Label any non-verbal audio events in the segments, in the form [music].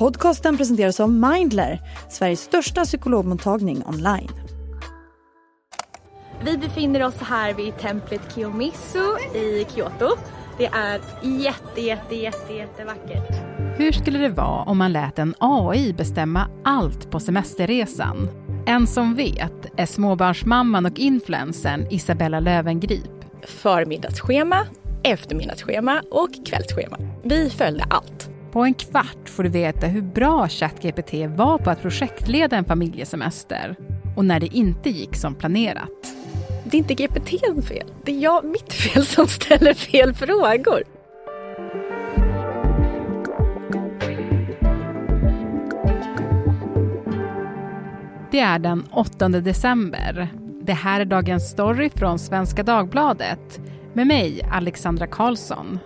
Podcasten presenteras av Mindler, Sveriges största psykologmottagning online. Vi befinner oss här vid templet Kiyomizu i Kyoto. Det är jätte, jätte, jätte, jättevackert. Hur skulle det vara om man lät en AI bestämma allt på semesterresan? En som vet är småbarnsmamman och influensen Isabella Lövengrip. Förmiddagsschema, eftermiddagsschema och kvällsschema. Vi följde allt. På en kvart får du veta hur bra ChatGPT var på att projektleda en familjesemester och när det inte gick som planerat. Det är inte GPTs fel. Det är jag, mitt fel som ställer fel frågor. Det är den 8 december. Det här är dagens story från Svenska Dagbladet med mig, Alexandra Karlsson.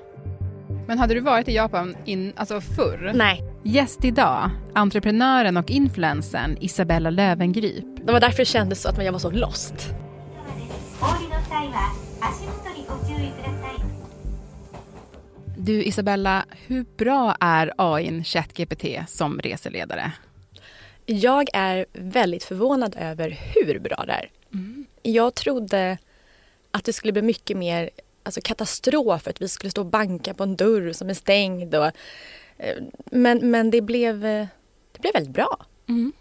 Men hade du varit i Japan in, alltså förr? Nej. Gäst idag, entreprenören och influensen Isabella Lövengrip. Det var därför det kändes så att jag var så lost. Du Isabella, hur bra är AI ChatGPT som reseledare? Jag är väldigt förvånad över hur bra det är. Mm. Jag trodde att det skulle bli mycket mer alltså katastrof, att vi skulle stå och banka på en dörr som är stängd. Och, eh, men, men det, blev, det blev väldigt bra. Mm.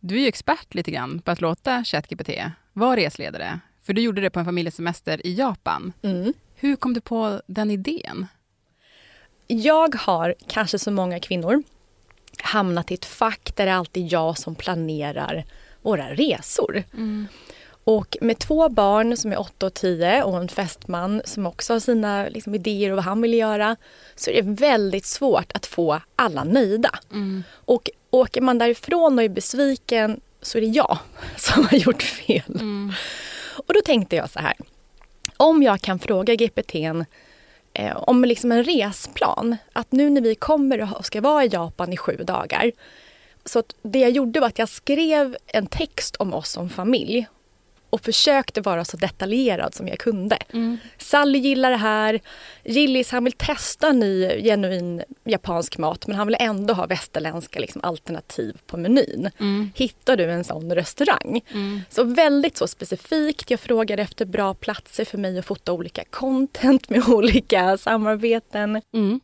Du är ju expert lite grann på att låta ChatGPT vara resledare. För du gjorde det på en familjesemester i Japan. Mm. Hur kom du på den idén? Jag har, kanske som många kvinnor, hamnat i ett fack där det alltid är jag som planerar våra resor. Mm. Och med två barn som är 8 och 10 och en fästman som också har sina liksom, idéer och vad han vill göra så är det väldigt svårt att få alla nöjda. Mm. Och åker man därifrån och är besviken så är det jag [laughs] som har gjort fel. Mm. Och då tänkte jag så här. Om jag kan fråga GPT eh, om liksom en resplan. Att nu när vi kommer och ska vara i Japan i sju dagar. Så det jag gjorde var att jag skrev en text om oss som familj och försökte vara så detaljerad som jag kunde. Mm. Sally gillar det här. Gillis han vill testa ny genuin japansk mat men han vill ändå ha västerländska liksom, alternativ på menyn. Mm. Hittar du en sån restaurang? Mm. Så väldigt så specifikt. Jag frågade efter bra platser för mig att fota olika content med [laughs] olika samarbeten. Mm.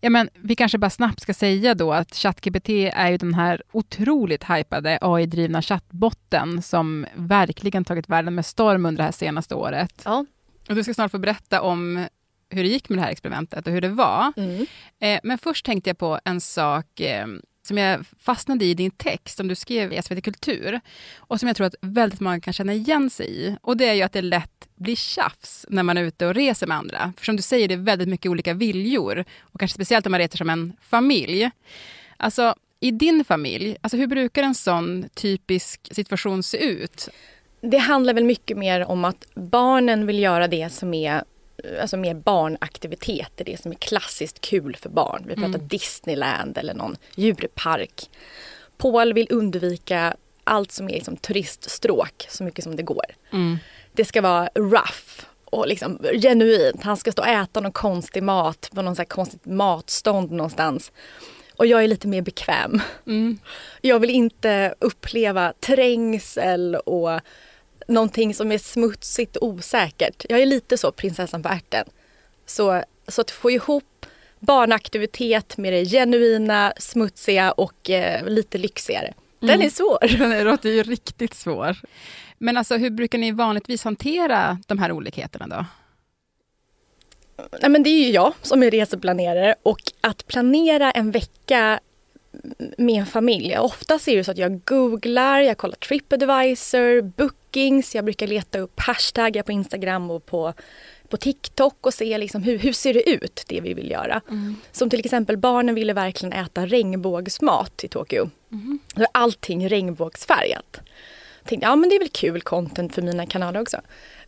Ja, men vi kanske bara snabbt ska säga då att ChatGPT är ju den här otroligt hypade AI-drivna chattbotten som verkligen tagit världen med storm under det här senaste året. Ja. Och du ska snart få berätta om hur det gick med det här experimentet och hur det var. Mm. Eh, men först tänkte jag på en sak eh, som jag fastnade i din text som du skrev i SVT Kultur och som jag tror att väldigt många kan känna igen sig i. Och det är ju att det lätt blir tjafs när man är ute och reser med andra. För som du säger, det är väldigt mycket olika viljor och kanske speciellt om man reser som en familj. Alltså, i din familj, alltså hur brukar en sån typisk situation se ut? Det handlar väl mycket mer om att barnen vill göra det som är alltså mer barnaktiviteter, det som är klassiskt kul för barn. Vi pratar mm. Disneyland eller någon djurpark. Paul vill undvika allt som är liksom turiststråk så mycket som det går. Mm. Det ska vara rough och liksom genuint. Han ska stå och äta någon konstig mat på någon så konstigt matstånd någonstans. Och jag är lite mer bekväm. Mm. Jag vill inte uppleva trängsel och någonting som är smutsigt och osäkert. Jag är lite så prinsessan på ärten. Så, så att få ihop barnaktivitet med det genuina, smutsiga och eh, lite lyxigare. Den mm. är svår. [laughs] Den låter ju riktigt svår. Men alltså, hur brukar ni vanligtvis hantera de här olikheterna då? Nej, men det är ju jag som är reseplanerare och att planera en vecka med en familj. Oftast är det så att jag googlar, jag kollar Tripadvisor, bookings, jag brukar leta upp hashtaggar på Instagram och på, på TikTok och se liksom hur, hur ser det ut, det vi vill göra. Mm. Som till exempel barnen ville verkligen äta regnbågsmat i Tokyo. Mm. Då är allting regnbågsfärgat. Jag tänkte, ja men det är väl kul content för mina kanaler också.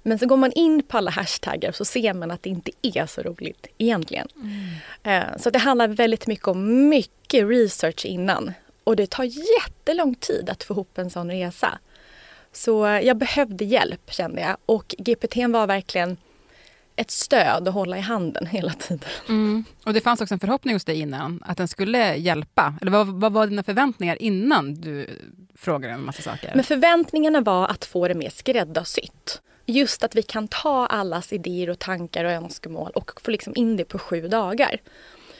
Men så går man in på alla hashtaggar så ser man att det inte är så roligt egentligen. Mm. Eh, så det handlar väldigt mycket om mycket research innan. Och det tar jättelång tid att få ihop en sån resa. Så jag behövde hjälp kände jag och GPT var verkligen ett stöd att hålla i handen hela tiden. Mm. Och det fanns också en förhoppning hos dig innan att den skulle hjälpa. Eller vad, vad var dina förväntningar innan du frågade en massa saker? Men förväntningarna var att få det mer skräddarsytt. Just att vi kan ta allas idéer och tankar och önskemål och få liksom in det på sju dagar.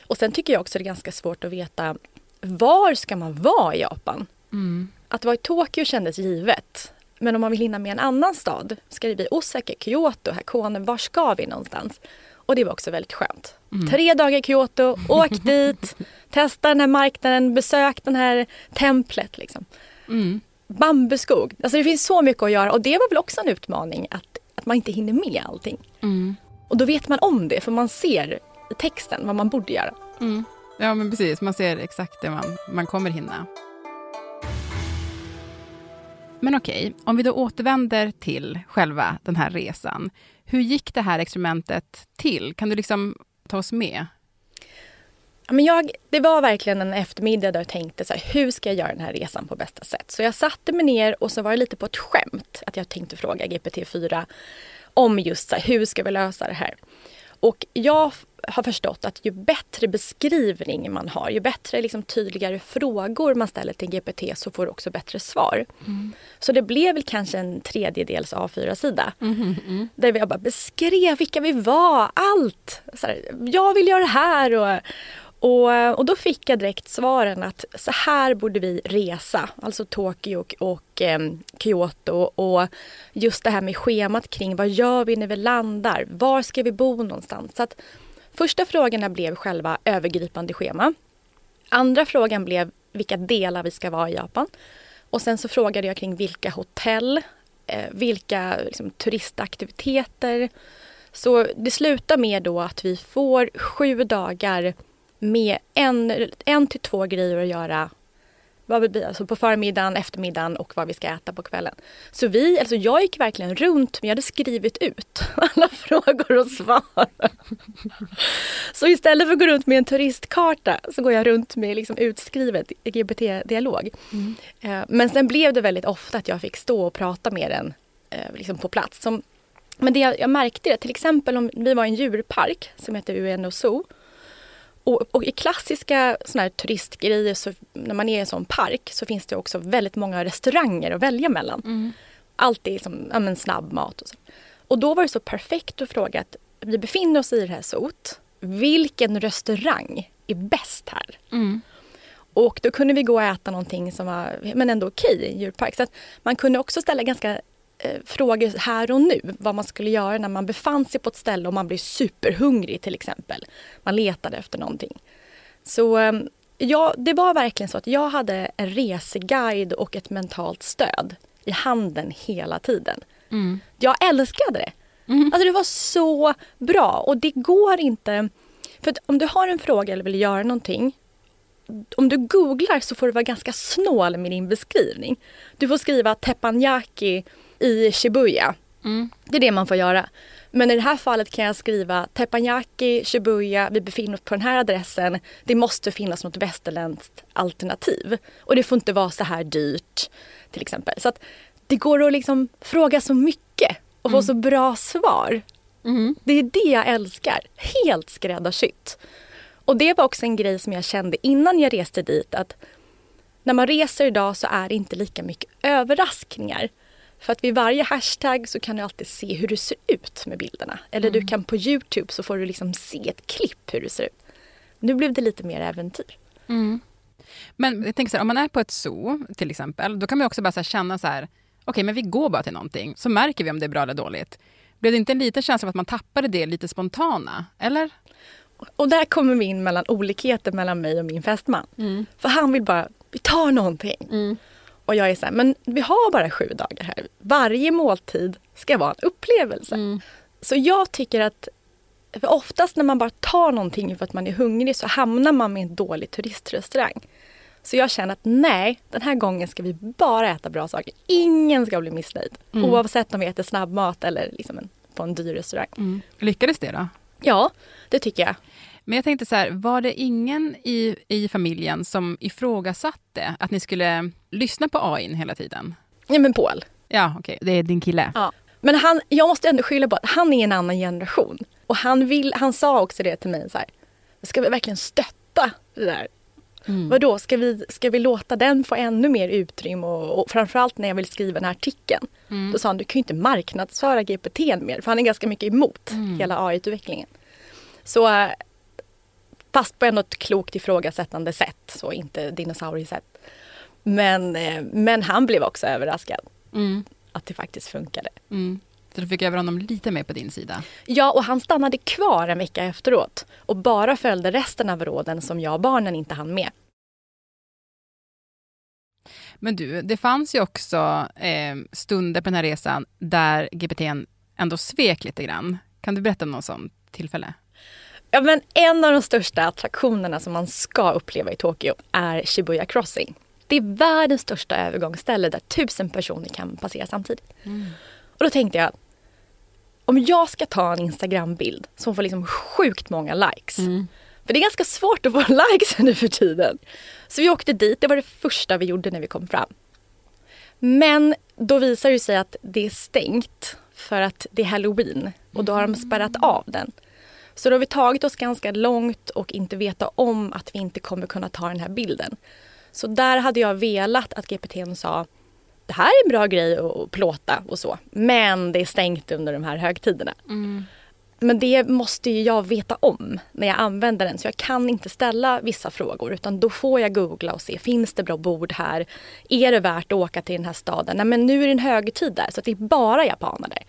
Och sen tycker jag också det är ganska svårt att veta var ska man vara i Japan? Mm. Att vara i Tokyo kändes givet. Men om man vill hinna med en annan stad, ska det bli Osaka, Kyoto, Hakone, var ska vi någonstans? Och det var också väldigt skönt. Mm. Tre dagar i Kyoto, åk [laughs] dit, testa den här marknaden, besök den här templet. Liksom. Mm. Bambuskog. Alltså det finns så mycket att göra och det var väl också en utmaning att, att man inte hinner med allting. Mm. Och då vet man om det för man ser i texten vad man borde göra. Mm. Ja men precis, man ser exakt det man, man kommer hinna. Men okej, om vi då återvänder till själva den här resan. Hur gick det här experimentet till? Kan du liksom ta oss med? Men jag, det var verkligen en eftermiddag där jag tänkte så här, hur ska jag göra den här resan på bästa sätt? Så jag satte mig ner och så var det lite på ett skämt att jag tänkte fråga GPT-4 om just så här, hur ska vi lösa det här? Och jag har förstått att ju bättre beskrivning man har, ju bättre liksom, tydligare frågor man ställer till GPT så får du också bättre svar. Mm. Så det blev väl kanske en tredjedels A4-sida. Mm, mm, där vi bara beskrev vilka vi var, allt! Så här, jag vill göra det här och, och, och, då fick jag direkt svaren att så här borde vi resa, alltså Tokyo och, och eh, Kyoto. Och just det här med schemat kring vad gör vi när vi landar? Var ska vi bo någonstans? Så att, första frågorna blev själva övergripande schema. Andra frågan blev vilka delar vi ska vara i Japan. Och sen så frågade jag kring vilka hotell, eh, vilka liksom, turistaktiviteter. Så det slutar med då att vi får sju dagar med en, en till två grejer att göra vad vi alltså på förmiddagen, eftermiddagen och vad vi ska äta på kvällen. Så vi, alltså jag gick verkligen runt, men jag hade skrivit ut [laughs] alla frågor och svar. [laughs] Så istället för att gå runt med en turistkarta så går jag runt med liksom utskrivet GPT-dialog. Mm. Eh, men sen blev det väldigt ofta att jag fick stå och prata med den eh, liksom på plats. Som, men det jag, jag märkte det, till exempel om vi var i en djurpark som heter UNO Zoo och, och, i klassiska såna här turistgrejer, så när man är i en sån park så finns det också väldigt många restauranger att välja mellan. Mm. Alltid liksom, ja, men snabb mat och så. Och då var det så perfekt att fråga att vi befinner oss i det här sot. Vilken restaurang är bäst här? Mm. Och då kunde vi gå och äta någonting som var men ändå okej i djurpark. Så man kunde också ställa ganska frågor här och nu. Vad man skulle göra när man befann sig på ett ställe och man blev superhungrig till exempel. Man letade efter någonting. Så eh, ja, det var verkligen så att jag hade en reseguide och ett mentalt stöd i handen hela tiden. Mm. Jag älskade det. Mm. Alltså det var så bra och det går inte... För om du har en fråga eller vill göra någonting om du googlar så får du vara ganska snål med din beskrivning. Du får skriva teppanyaki i Shibuya. Mm. Det är det man får göra. Men i det här fallet kan jag skriva Teppanyaki, Shibuya, vi befinner oss på den här adressen. Det måste finnas något västerländskt alternativ. Och det får inte vara så här dyrt till exempel. Så att det går att liksom fråga så mycket och få mm. så bra svar. Mm. Det är det jag älskar. Helt skräddarsytt. Och det var också en grej som jag kände innan jag reste dit att när man reser idag så är det inte lika mycket överraskningar. För att vid varje hashtag så kan du alltid se hur det ser ut med bilderna. Eller mm. du kan på Youtube så får du liksom se ett klipp hur det ser ut. Nu blev det lite mer äventyr. Mm. Men jag tänker så här, om man är på ett zoo till exempel, då kan man också bara så känna så här, okej okay, men vi går bara till någonting, så märker vi om det är bra eller dåligt. Blev det inte en liten känsla av att man tappade det lite spontana? Eller? Och där kommer vi in mellan olikheter mellan mig och min fästman. Mm. För han vill bara, vi tar någonting. Mm. Och jag är så här, men vi har bara sju dagar här. Varje måltid ska vara en upplevelse. Mm. Så jag tycker att för oftast när man bara tar någonting för att man är hungrig så hamnar man med en dålig turistrestaurang. Så jag känner att nej, den här gången ska vi bara äta bra saker. Ingen ska bli missnöjd. Mm. Oavsett om vi äter snabbmat eller liksom en, på en dyr restaurang. Mm. Lyckades det då? Ja, det tycker jag. Men jag tänkte så här, var det ingen i, i familjen som ifrågasatte att ni skulle lyssna på AI hela tiden? Ja men Paul. Ja okej, okay. det är din kille? Ja. Men han, jag måste ändå skylla på att han är en annan generation. Och han, vill, han sa också det till mig så här. Ska vi verkligen stötta det där? Mm. Vadå, ska vi, ska vi låta den få ännu mer utrymme och, och framförallt när jag vill skriva den här artikeln. Mm. Då sa han, du kan ju inte marknadsföra GPT mer för han är ganska mycket emot mm. hela AI-utvecklingen. Så eh, fast på ändå ett klokt ifrågasättande sätt, så inte dinosauriesätt. Men, eh, men han blev också överraskad mm. att det faktiskt funkade. Mm. Så du fick över honom lite mer på din sida? Ja, och han stannade kvar en vecka efteråt och bara följde resten av råden som jag och barnen inte hann med. Men du, det fanns ju också eh, stunder på den här resan där GPT ändå svek lite grann. Kan du berätta om något sånt tillfälle? Ja, men en av de största attraktionerna som man ska uppleva i Tokyo är Shibuya Crossing. Det är världens största övergångsställe där tusen personer kan passera samtidigt. Mm. Och då tänkte jag, om jag ska ta en Instagram-bild som får liksom sjukt många likes. Mm. För det är ganska svårt att få [laughs] likes nu för tiden. Så vi åkte dit, det var det första vi gjorde när vi kom fram. Men då visar det sig att det är stängt för att det är halloween och då har de spärrat av den. Så då har vi tagit oss ganska långt och inte veta om att vi inte kommer kunna ta den här bilden. Så där hade jag velat att GPT sa det här är en bra grej att plåta och så. Men det är stängt under de här högtiderna. Mm. Men det måste ju jag veta om när jag använder den så jag kan inte ställa vissa frågor utan då får jag googla och se, finns det bra bord här? Är det värt att åka till den här staden? Nej men nu är det en högtid där så det är bara japaner där.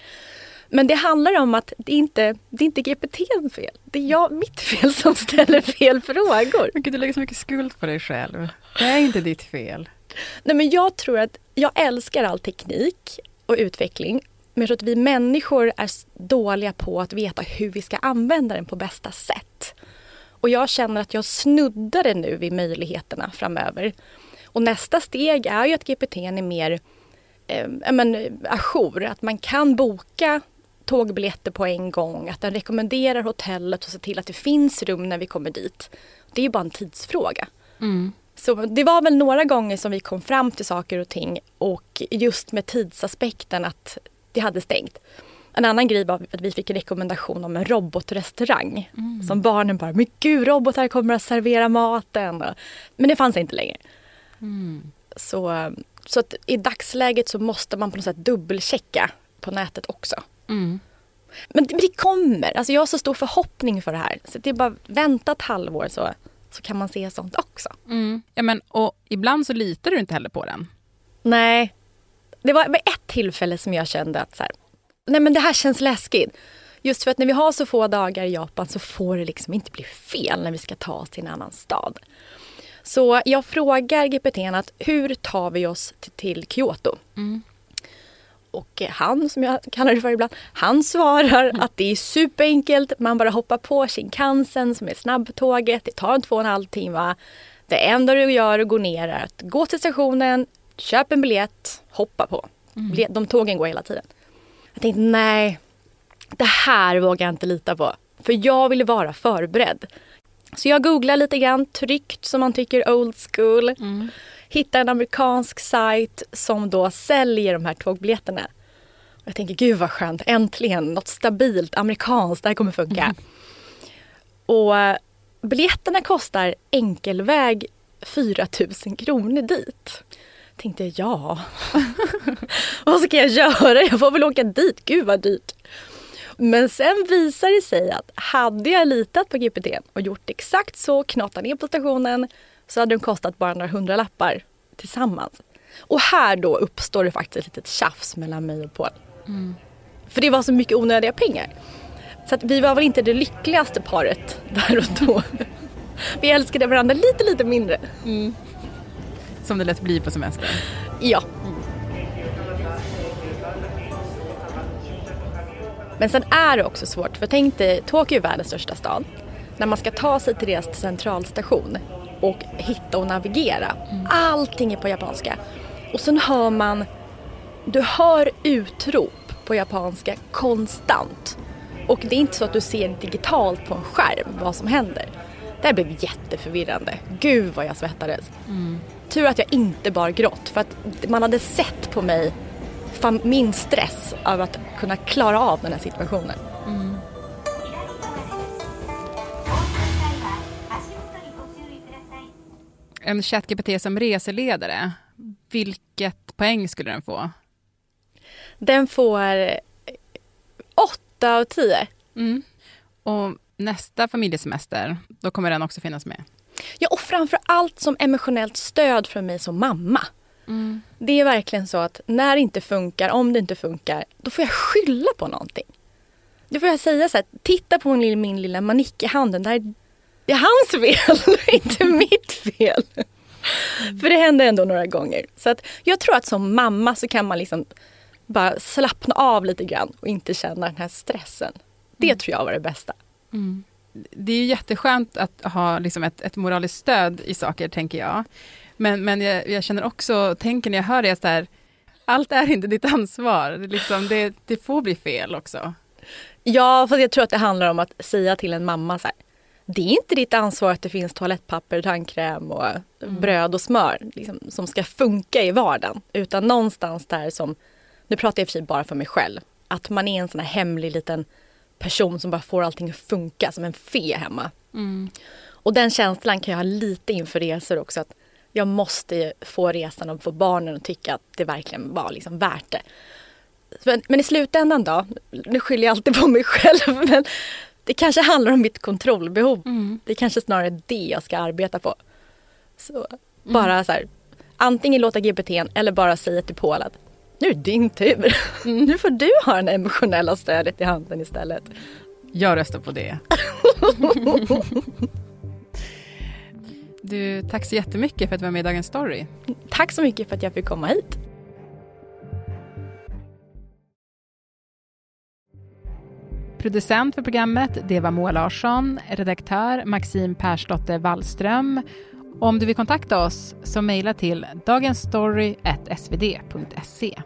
Men det handlar om att det inte det är inte GPTs fel. Det är jag, mitt fel som ställer fel frågor. Men gud, du lägger så mycket skuld på dig själv. Det är inte ditt fel. Nej men jag tror att jag älskar all teknik och utveckling. Men jag tror att vi människor är dåliga på att veta hur vi ska använda den på bästa sätt. Och jag känner att jag snuddar det nu vid möjligheterna framöver. Och nästa steg är ju att GPT är mer eh, men, ajour. Att man kan boka tågbiljetter på en gång, att den rekommenderar hotellet och ser till att det finns rum när vi kommer dit. Det är ju bara en tidsfråga. Mm. Så det var väl några gånger som vi kom fram till saker och ting och just med tidsaspekten att det hade stängt. En annan grej var att vi fick en rekommendation om en robotrestaurang. Mm. Som barnen bara, men gud robotar kommer att servera maten. Men det fanns inte längre. Mm. Så, så att i dagsläget så måste man på något sätt dubbelchecka på nätet också. Mm. Men, men det kommer, alltså jag har så stor förhoppning för det här. Så det är bara vänta ett halvår så så kan man se sånt också. Mm. Ja, men, och ibland så litar du inte heller på den. Nej. Det var ett tillfälle som jag kände att så här, nej men det här känns läskigt. Just för att när vi har så få dagar i Japan så får det liksom inte bli fel när vi ska ta oss till en annan stad. Så jag frågar GPT att hur tar vi oss till Kyoto? Mm. Och han, som jag kallar det för ibland, han svarar mm. att det är superenkelt. Man bara hoppar på Shinkansen som är snabbtåget. Det tar en två och en halv timme. Det enda du gör är att gå ner är att gå till stationen, köp en biljett, hoppa på. Mm. De tågen går hela tiden. Jag tänkte nej, det här vågar jag inte lita på. För jag ville vara förberedd. Så jag googlar lite grann, tryggt som man tycker old school. Mm hittar en amerikansk sajt som då säljer de här tågbiljetterna. Och jag tänker gud vad skönt, äntligen något stabilt amerikanskt, det här kommer funka. Mm. Och eh, biljetterna kostar enkelväg 4 000 kronor dit. Tänkte ja, [laughs] vad ska jag göra? Jag får väl åka dit, gud vad dyrt. Men sen visar det sig att hade jag litat på GPT och gjort exakt så, knatat ner på stationen, så hade de kostat bara några hundralappar tillsammans. Och här då uppstår det faktiskt ett litet tjafs mellan mig och Paul. Mm. För det var så mycket onödiga pengar. Så att vi var väl inte det lyckligaste paret [laughs] där och då. Vi älskade varandra lite, lite mindre. Mm. Som det lätt blir på semester. Ja. Mm. Men sen är det också svårt, för tänk dig, Tokyo är världens största stad. När man ska ta sig till deras centralstation och hitta och navigera. Mm. Allting är på japanska. Och sen hör man, du hör utrop på japanska konstant. Och det är inte så att du ser digitalt på en skärm vad som händer. Det här blev jätteförvirrande. Gud vad jag svettades. Mm. Tur att jag inte bar grått för att man hade sett på mig min stress av att kunna klara av den här situationen. En ChatGPT som reseledare, vilket poäng skulle den få? Den får åtta av tio. Mm. Och nästa familjesemester, då kommer den också finnas med? Ja, och framför allt som emotionellt stöd från mig som mamma. Mm. Det är verkligen så att när det inte funkar, om det inte funkar, då får jag skylla på någonting. Då får jag säga så här, titta på min, min lilla manick i handen, det, här, det är hans fel, [laughs] inte mitt fel. För det hände ändå några gånger. Så att jag tror att som mamma så kan man liksom bara slappna av lite grann och inte känna den här stressen. Det mm. tror jag var det bästa. Mm. Det är ju jätteskönt att ha liksom ett, ett moraliskt stöd i saker, tänker jag. Men, men jag, jag känner också, tänker när jag hör det, så här, allt är inte ditt ansvar. Det, liksom, det, det får bli fel också. Ja, för jag tror att det handlar om att säga till en mamma så här, det är inte ditt ansvar att det finns toalettpapper, tandkräm och mm. bröd och smör liksom, som ska funka i vardagen. Utan någonstans där som, nu pratar jag i och för sig bara för mig själv, att man är en sån här hemlig liten person som bara får allting att funka som en fe hemma. Mm. Och den känslan kan jag ha lite inför resor också. Att jag måste få resan och få barnen att tycka att det verkligen var liksom värt det. Men, men i slutändan då, nu skyller jag alltid på mig själv, [laughs] men det kanske handlar om mitt kontrollbehov. Mm. Det är kanske snarare det jag ska arbeta på. Så, mm. Bara så här, antingen låta GPT eller bara säga till Paul att nu är det din tur. Mm. [laughs] Nu får du ha det emotionella stödet i handen istället. Jag röstar på det. [laughs] Du, tack så jättemycket för att du var med i Dagens Story. Tack så mycket för att jag fick komma hit. Producent för programmet det var Moa Larsson, redaktör Maxim Persdotter Wallström. Om du vill kontakta oss så mejla till dagensstory.svd.se.